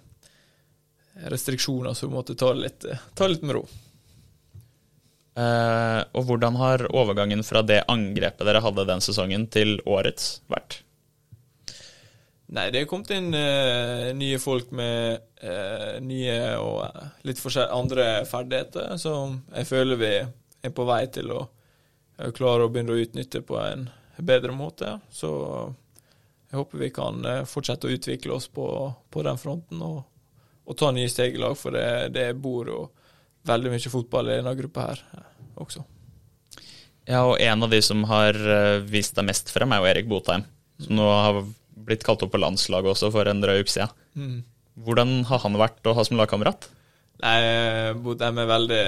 restriksjoner, så vi måtte ta litt, eh, ta litt med ro. Eh, og hvordan har overgangen fra det angrepet dere hadde den sesongen, til årets vært? Nei, det er kommet inn uh, nye folk med uh, nye og eh, litt andre ferdigheter, som jeg føler vi er på vei til å klare å begynne å utnytte på en bedre måte. Så jeg håper vi kan fortsette å utvikle oss på, på den fronten og, og ta nye steg i lag, for det, det bor jo veldig mye fotball i denne gruppa her også. Ja, og en av de som har vist deg mest frem, er jo Erik Botheim. Som nå har blitt kalt opp på landslaget også for en drøy uke siden. Mm. Hvordan har han vært å ha som lagkamerat? Nei, Bodheim er veldig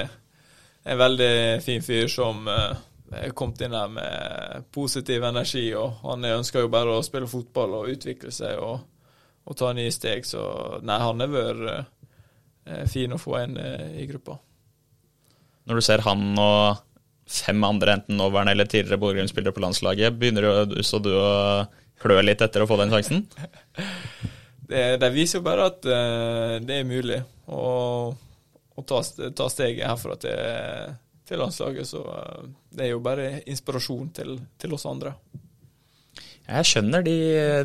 en veldig fin fyr som eh, er kommet inn her med positiv energi. og Han ønsker jo bare å spille fotball og utvikle seg og, og ta nye steg. Så nei, han har vært eh, fin å få inn eh, i gruppa. Når du ser han og fem andre, enten nåværende eller tidligere Bodø-Glimt-spillere på landslaget, begynner jo så du å klø litt etter å få den sjansen? (laughs) Det, det viser jo bare at uh, det er mulig å, å ta, ta steget herfra til, til landslaget. Så uh, det er jo bare inspirasjon til, til oss andre. Jeg skjønner de,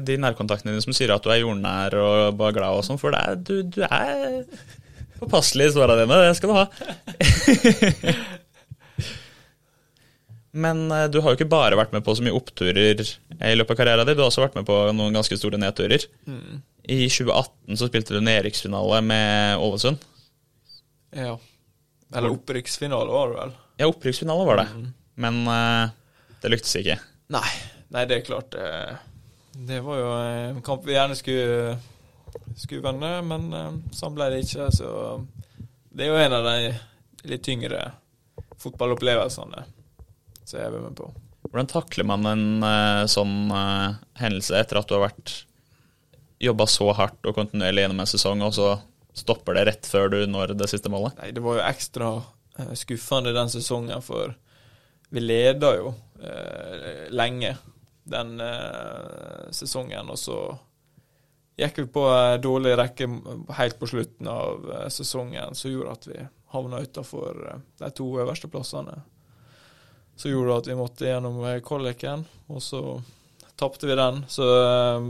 de nærkontaktene dine som sier at du er jordnær og bare glad og sånn, for det er, du, du er påpasselig i svarene dine. Det skal du ha. (laughs) Men eh, du har jo ikke bare vært med på så mye oppturer i løpet av karrieren din, du har også vært med på noen ganske store nedturer. I 2018 så spilte du nedrykksfinale med Ålesund. Ja. Eller opprykksfinale var det vel. Ja, opprykksfinale var det, men uh, det lyktes ikke. Nei, nei, det er klart det, det var jo en kamp vi gjerne skulle, skulle vende, men eh, sånn ble det ikke. Så det er jo en av de litt tyngre fotballopplevelsene som jeg er med på. Hvordan takler man en uh, sånn uh, hendelse etter at du har vært jobba så hardt og kontinuerlig gjennom en sesong, og så stopper det rett før du når det siste målet? Nei, det var jo ekstra uh, skuffende den sesongen, for vi leda jo lenge den sesongen, og så gikk vi på en dårlig rekke helt på slutten av sesongen, som gjorde at vi havna utafor de to øverste plassene. Så gjorde det at vi måtte gjennom eh, kvaliken, og så tapte vi den. Så eh,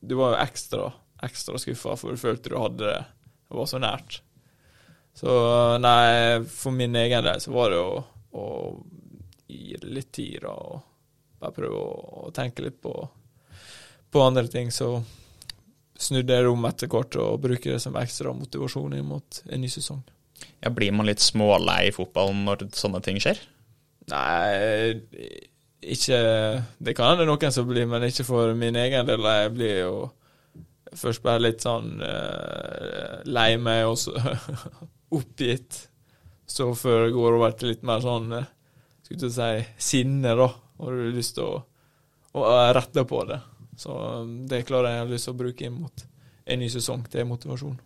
du var jo ekstra, ekstra skuffa, for du følte du hadde det, det var så nært. Så nei, for min egen del så var det å, å gi det litt tid, og bare prøve å, å tenke litt på, på andre ting. Så snudde jeg om etter hvert og bruker det som ekstra motivasjon inn mot en ny sesong. Ja, Blir man litt smålei i fotballen når sånne ting skjer? Nei, ikke Det kan hende noen som blir, men ikke for min egen del. Jeg blir jo først bare litt sånn uh, lei meg og så (laughs) oppgitt. Så før det går over til litt mer sånn uh, skulle du si sinne, da. Og du har lyst til å, å rette på det. Så um, det klarer jeg har lyst til å bruke inn mot en ny sesong til motivasjon.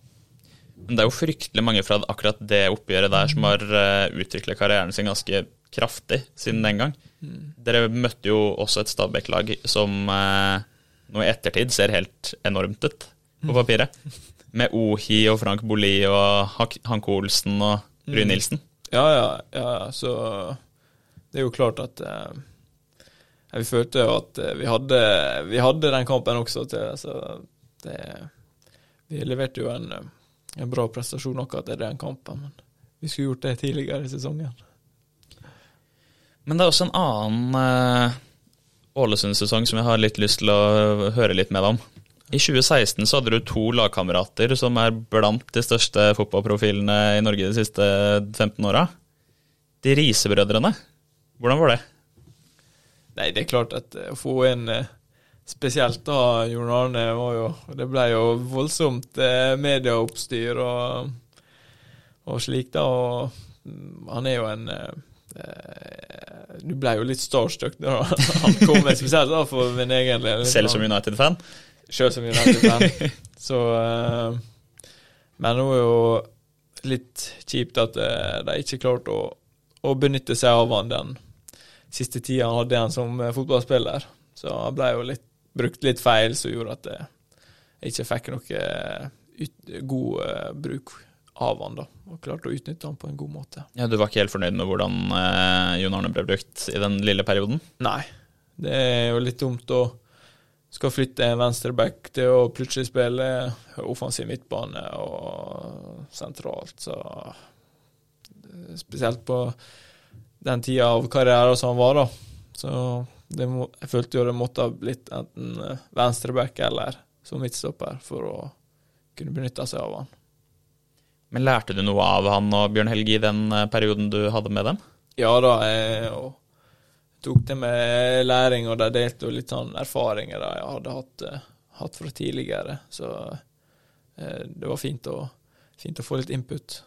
Men det er jo fryktelig mange fra akkurat det oppgjøret der som har uh, utvikla karrieren sin ganske kraftig siden den gang. Mm. Dere møtte jo også et Stabæk-lag som eh, nå i ettertid ser helt enormt ut på mm. papiret. Med Ohi og Frank Bolli og Hanke Olsen og Rune mm. Nilsen. Ja, ja, ja. Så det er jo klart at eh, vi følte jo at vi hadde, vi hadde den kampen også til så det, Vi leverte jo en, en bra prestasjon akkurat i den kampen, men vi skulle gjort det tidligere i sesongen. Men det er også en annen uh, Ålesund-sesong som jeg har litt lyst til å høre litt med deg om. I 2016 så hadde du to lagkamerater som er blant de største fotballprofilene i Norge de siste 15 åra. De Riise-brødrene. Hvordan var det? Nei, det er klart at å få inn uh, spesielt da Jon Arne var jo Det ble jo voldsomt eh, medieoppstyr og, og slik, da. Og mm, han er jo en eh, Du ble jo litt starstruck da han kom, spesielt da for min egen del. Selv som United-fan? Selv som United-fan. (laughs) Så eh, Men det var jo litt kjipt at eh, de ikke klarte å, å benytte seg av han den siste tida han hadde han som eh, fotballspiller. Så han ble jo litt brukt litt feil som gjorde at jeg ikke fikk noe ut, god uh, bruk av han da, og klarte å utnytte han på en god måte. Ja, Du var ikke helt fornøyd med hvordan eh, Jon Arne ble brukt i den lille perioden? Nei, det er jo litt dumt å skal flytte en venstreback til å plutselig spille offensiv midtbane og sentralt, så Spesielt på den tida av karrieren som han var, da. Så må, jeg følte jo det måtte ha blitt enten eh, venstreback eller som midtstopper for å kunne benytte seg av han. Men lærte du noe av han og Bjørn Helge i den eh, perioden du hadde med dem? Ja da, jeg tok det med læring, og de delte litt sånn erfaringer da jeg hadde hatt, eh, hatt fra tidligere. Så eh, det var fint å, fint å, få litt input.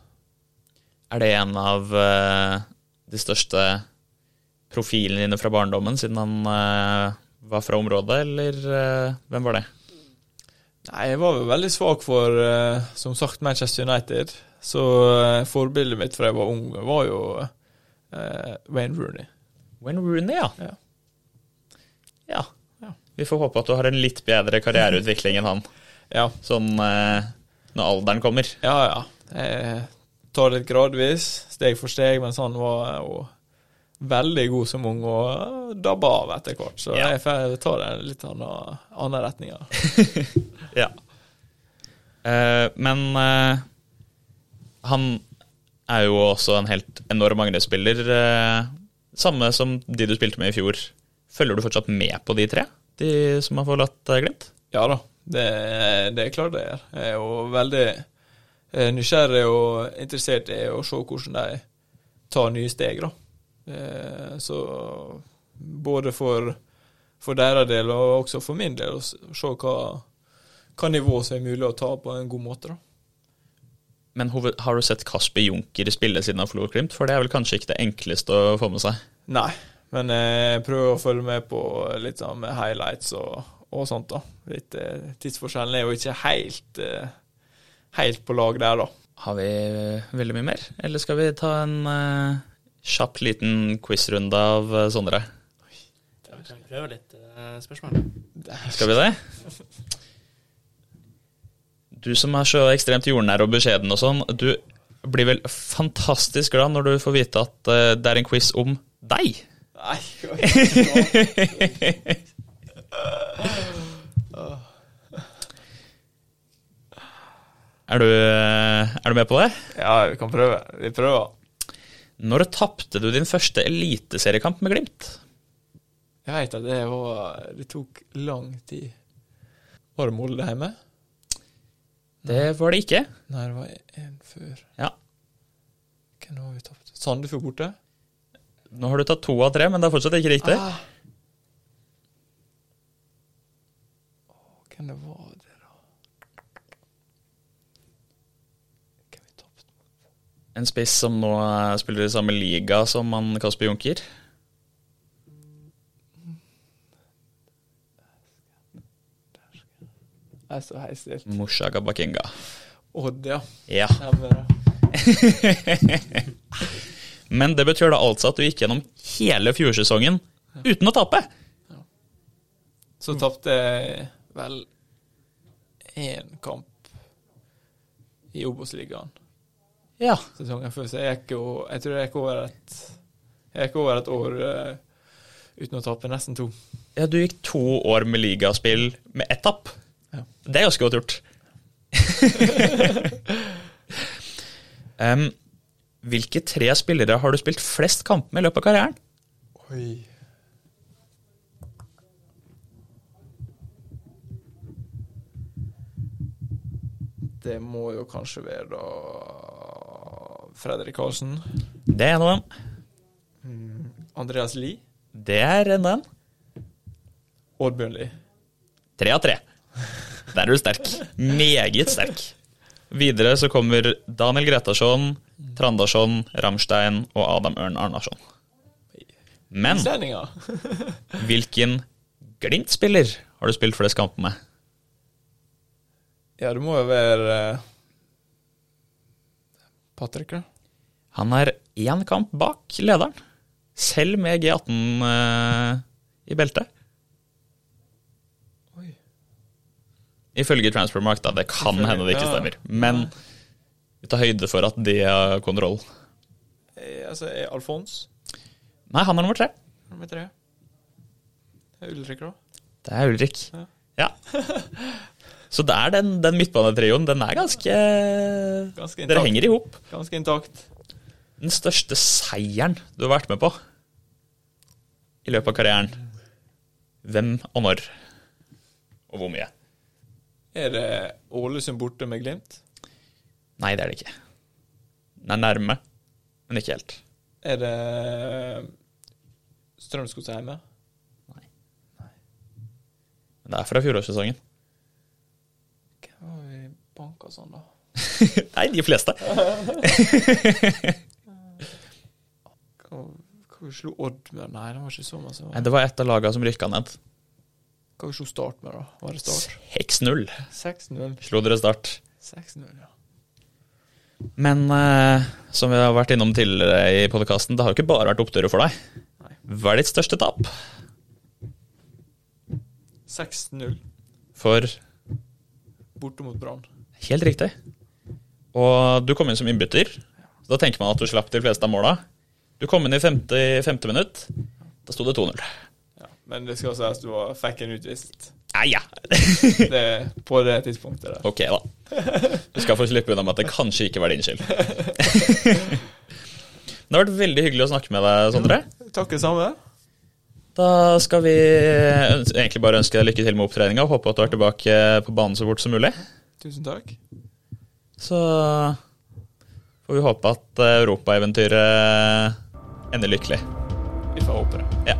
Er det en av de største profilene dine fra barndommen, siden han var fra området, eller hvem var det? Nei, jeg var veldig svak for, uh, som sagt, Manchester United. Så forbildet mitt fra jeg var ung, var jo Wayne Rooney. Wayne Rooney, ja. ja. ja. ja. Vi får håpe at du har en litt bedre karriereutvikling enn han. ja. Sånn når alderen kommer. Ja, ja. Jeg tar det gradvis, steg for steg, mens han var jo veldig god som ung og dabba av etter hvert. Så ja. jeg tar det litt annen, annen retning. (laughs) ja. Eh, men eh, han er jo også en helt enorm angrepsspiller. Eh, samme som de du spilte med i fjor. Følger du fortsatt med på de tre, de som har forlatt Glimt? Ja da, det, det er klart det er. Jeg er jo veldig nysgjerrig og interessert i å se hvordan de tar nye steg. da. Eh, så både for, for deres del og også for min del, å se hva, hva nivå som er mulig å ta på en god måte. da. Men har du sett Kasper Junker spille siden han forlot Glimt? For det er vel kanskje ikke det enkleste å få med seg? Nei, Men eh, jeg prøver å følge med på litt sånn med highlights og, og sånt, da. Litt, eh, tidsforskjellen er jo ikke helt, eh, helt på lag der, da. Har vi veldig mye mer, eller skal vi ta en eh, kjapp liten quizrunde av eh, Sondre? Vi kan prøve litt uh, spørsmål. Skal vi det? Du som er så ekstremt jordnær og beskjeden og sånn, du blir vel fantastisk glad når du får vite at uh, det er en quiz om deg? Nei, (laughs) Er du, er du med på det? Ja, vi kan prøve. Vi prøver. Når tapte du din første eliteseriekamp med Glimt? Jeg veit at det var Det tok lang tid. Var det Molde hjemme? Det var det ikke. Nei, det var en før. Ja. Hvem har vi tapt? Sandefjord borte? Nå har du tatt to av tre, men det er fortsatt ikke riktig. Ah. Hvem det var det, da? Hvem vi tapte? En spiss som nå eh, spiller i samme liga som han Kasper Junker. Jeg er så heistilt. Mushaga Bakenga. Odd, ja. Ja. (laughs) Men det betyr da altså at du gikk gjennom hele fjorårssesongen uten å tape. Så tapte jeg vel én kamp i Obos-ligaen Ja. sesongen før, så jeg gikk jo Jeg tror jeg gikk over et Jeg gikk over et år uh, uten å tape. Nesten to. ja, du gikk to år med ligaspill med ett tapp. Ja. Det er ganske godt gjort. (laughs) um, hvilke tre spillere har du spilt flest kamper med i løpet av karrieren? Oi. Det må jo kanskje være da Fredrik Karlsen. Det er en av dem. Andreas Lie. Det er en av dem. Årbjørn Lie. Tre av tre. Der er du sterk. Meget sterk. Videre så kommer Daniel Gretarsson, Trandarsson, Ramstein og Adam Ørn Arnarsson. Men hvilken Glimt-spiller har du spilt flest kamper med? Ja, det må jo være eh, Patrick, da. Han er én kamp bak lederen, selv med G18 eh, i beltet. Oi. Ifølge Transfermark, da. Det kan Ifølge- hende det ikke stemmer. Men vi tar høyde for at de har kontroll. Eh, altså, er Alfons Nei, han er nummer tre. nummer tre? Det Er Ulrik, da? Det er Ulrik. Ja. Ja. (laughs) Så det er den, den midtbanetrioen. Den er ganske Ganske Dere henger i hop. Ganske intakt. Den største seieren du har vært med på i løpet av karrieren. Hvem og når? Og hvor mye? Er det Ålesund borte med Glimt? Nei, det er det ikke. Den er nærme, men ikke helt. Er det Strømsgodset hjemme? Men det er fra fjorårssesongen. Hvem og sånn, da? (laughs) Nei, de fleste. (laughs) Hva hva vi slo Odd med? Nei, det var ikke så masse. Nei, det var et av lagene som rykka ned. Hva vi slo Start med, da? Var det Start? 6-0 6-0. slo dere Start. 6-0, ja. Men eh, som vi har vært innom tidligere i podkasten, det har jo ikke bare vært oppturer for deg. Nei. Hva er ditt største tap? 6-0 For borte mot Brann. Helt riktig. Og du kom inn som innbytter. Så da tenker man at du slapp de fleste av måla. Du kom inn i femte, femte minutt. Da sto det 2-0. Ja. Men det skal sies du var, fikk en utvist. Nei, ja. (laughs) Det, på det tidspunktet der. Ok, da. Du skal få slippe unna med at det kanskje ikke var din skyld. (laughs) Det har vært veldig hyggelig å snakke med deg, Sondre. Takk det samme. Da skal vi egentlig bare ønske deg lykke til med opptreninga og håpe at du er tilbake på banen så fort som mulig. Tusen takk. Så får vi håpe at europaeventyret ender lykkelig. Vi får håpe det. Ja.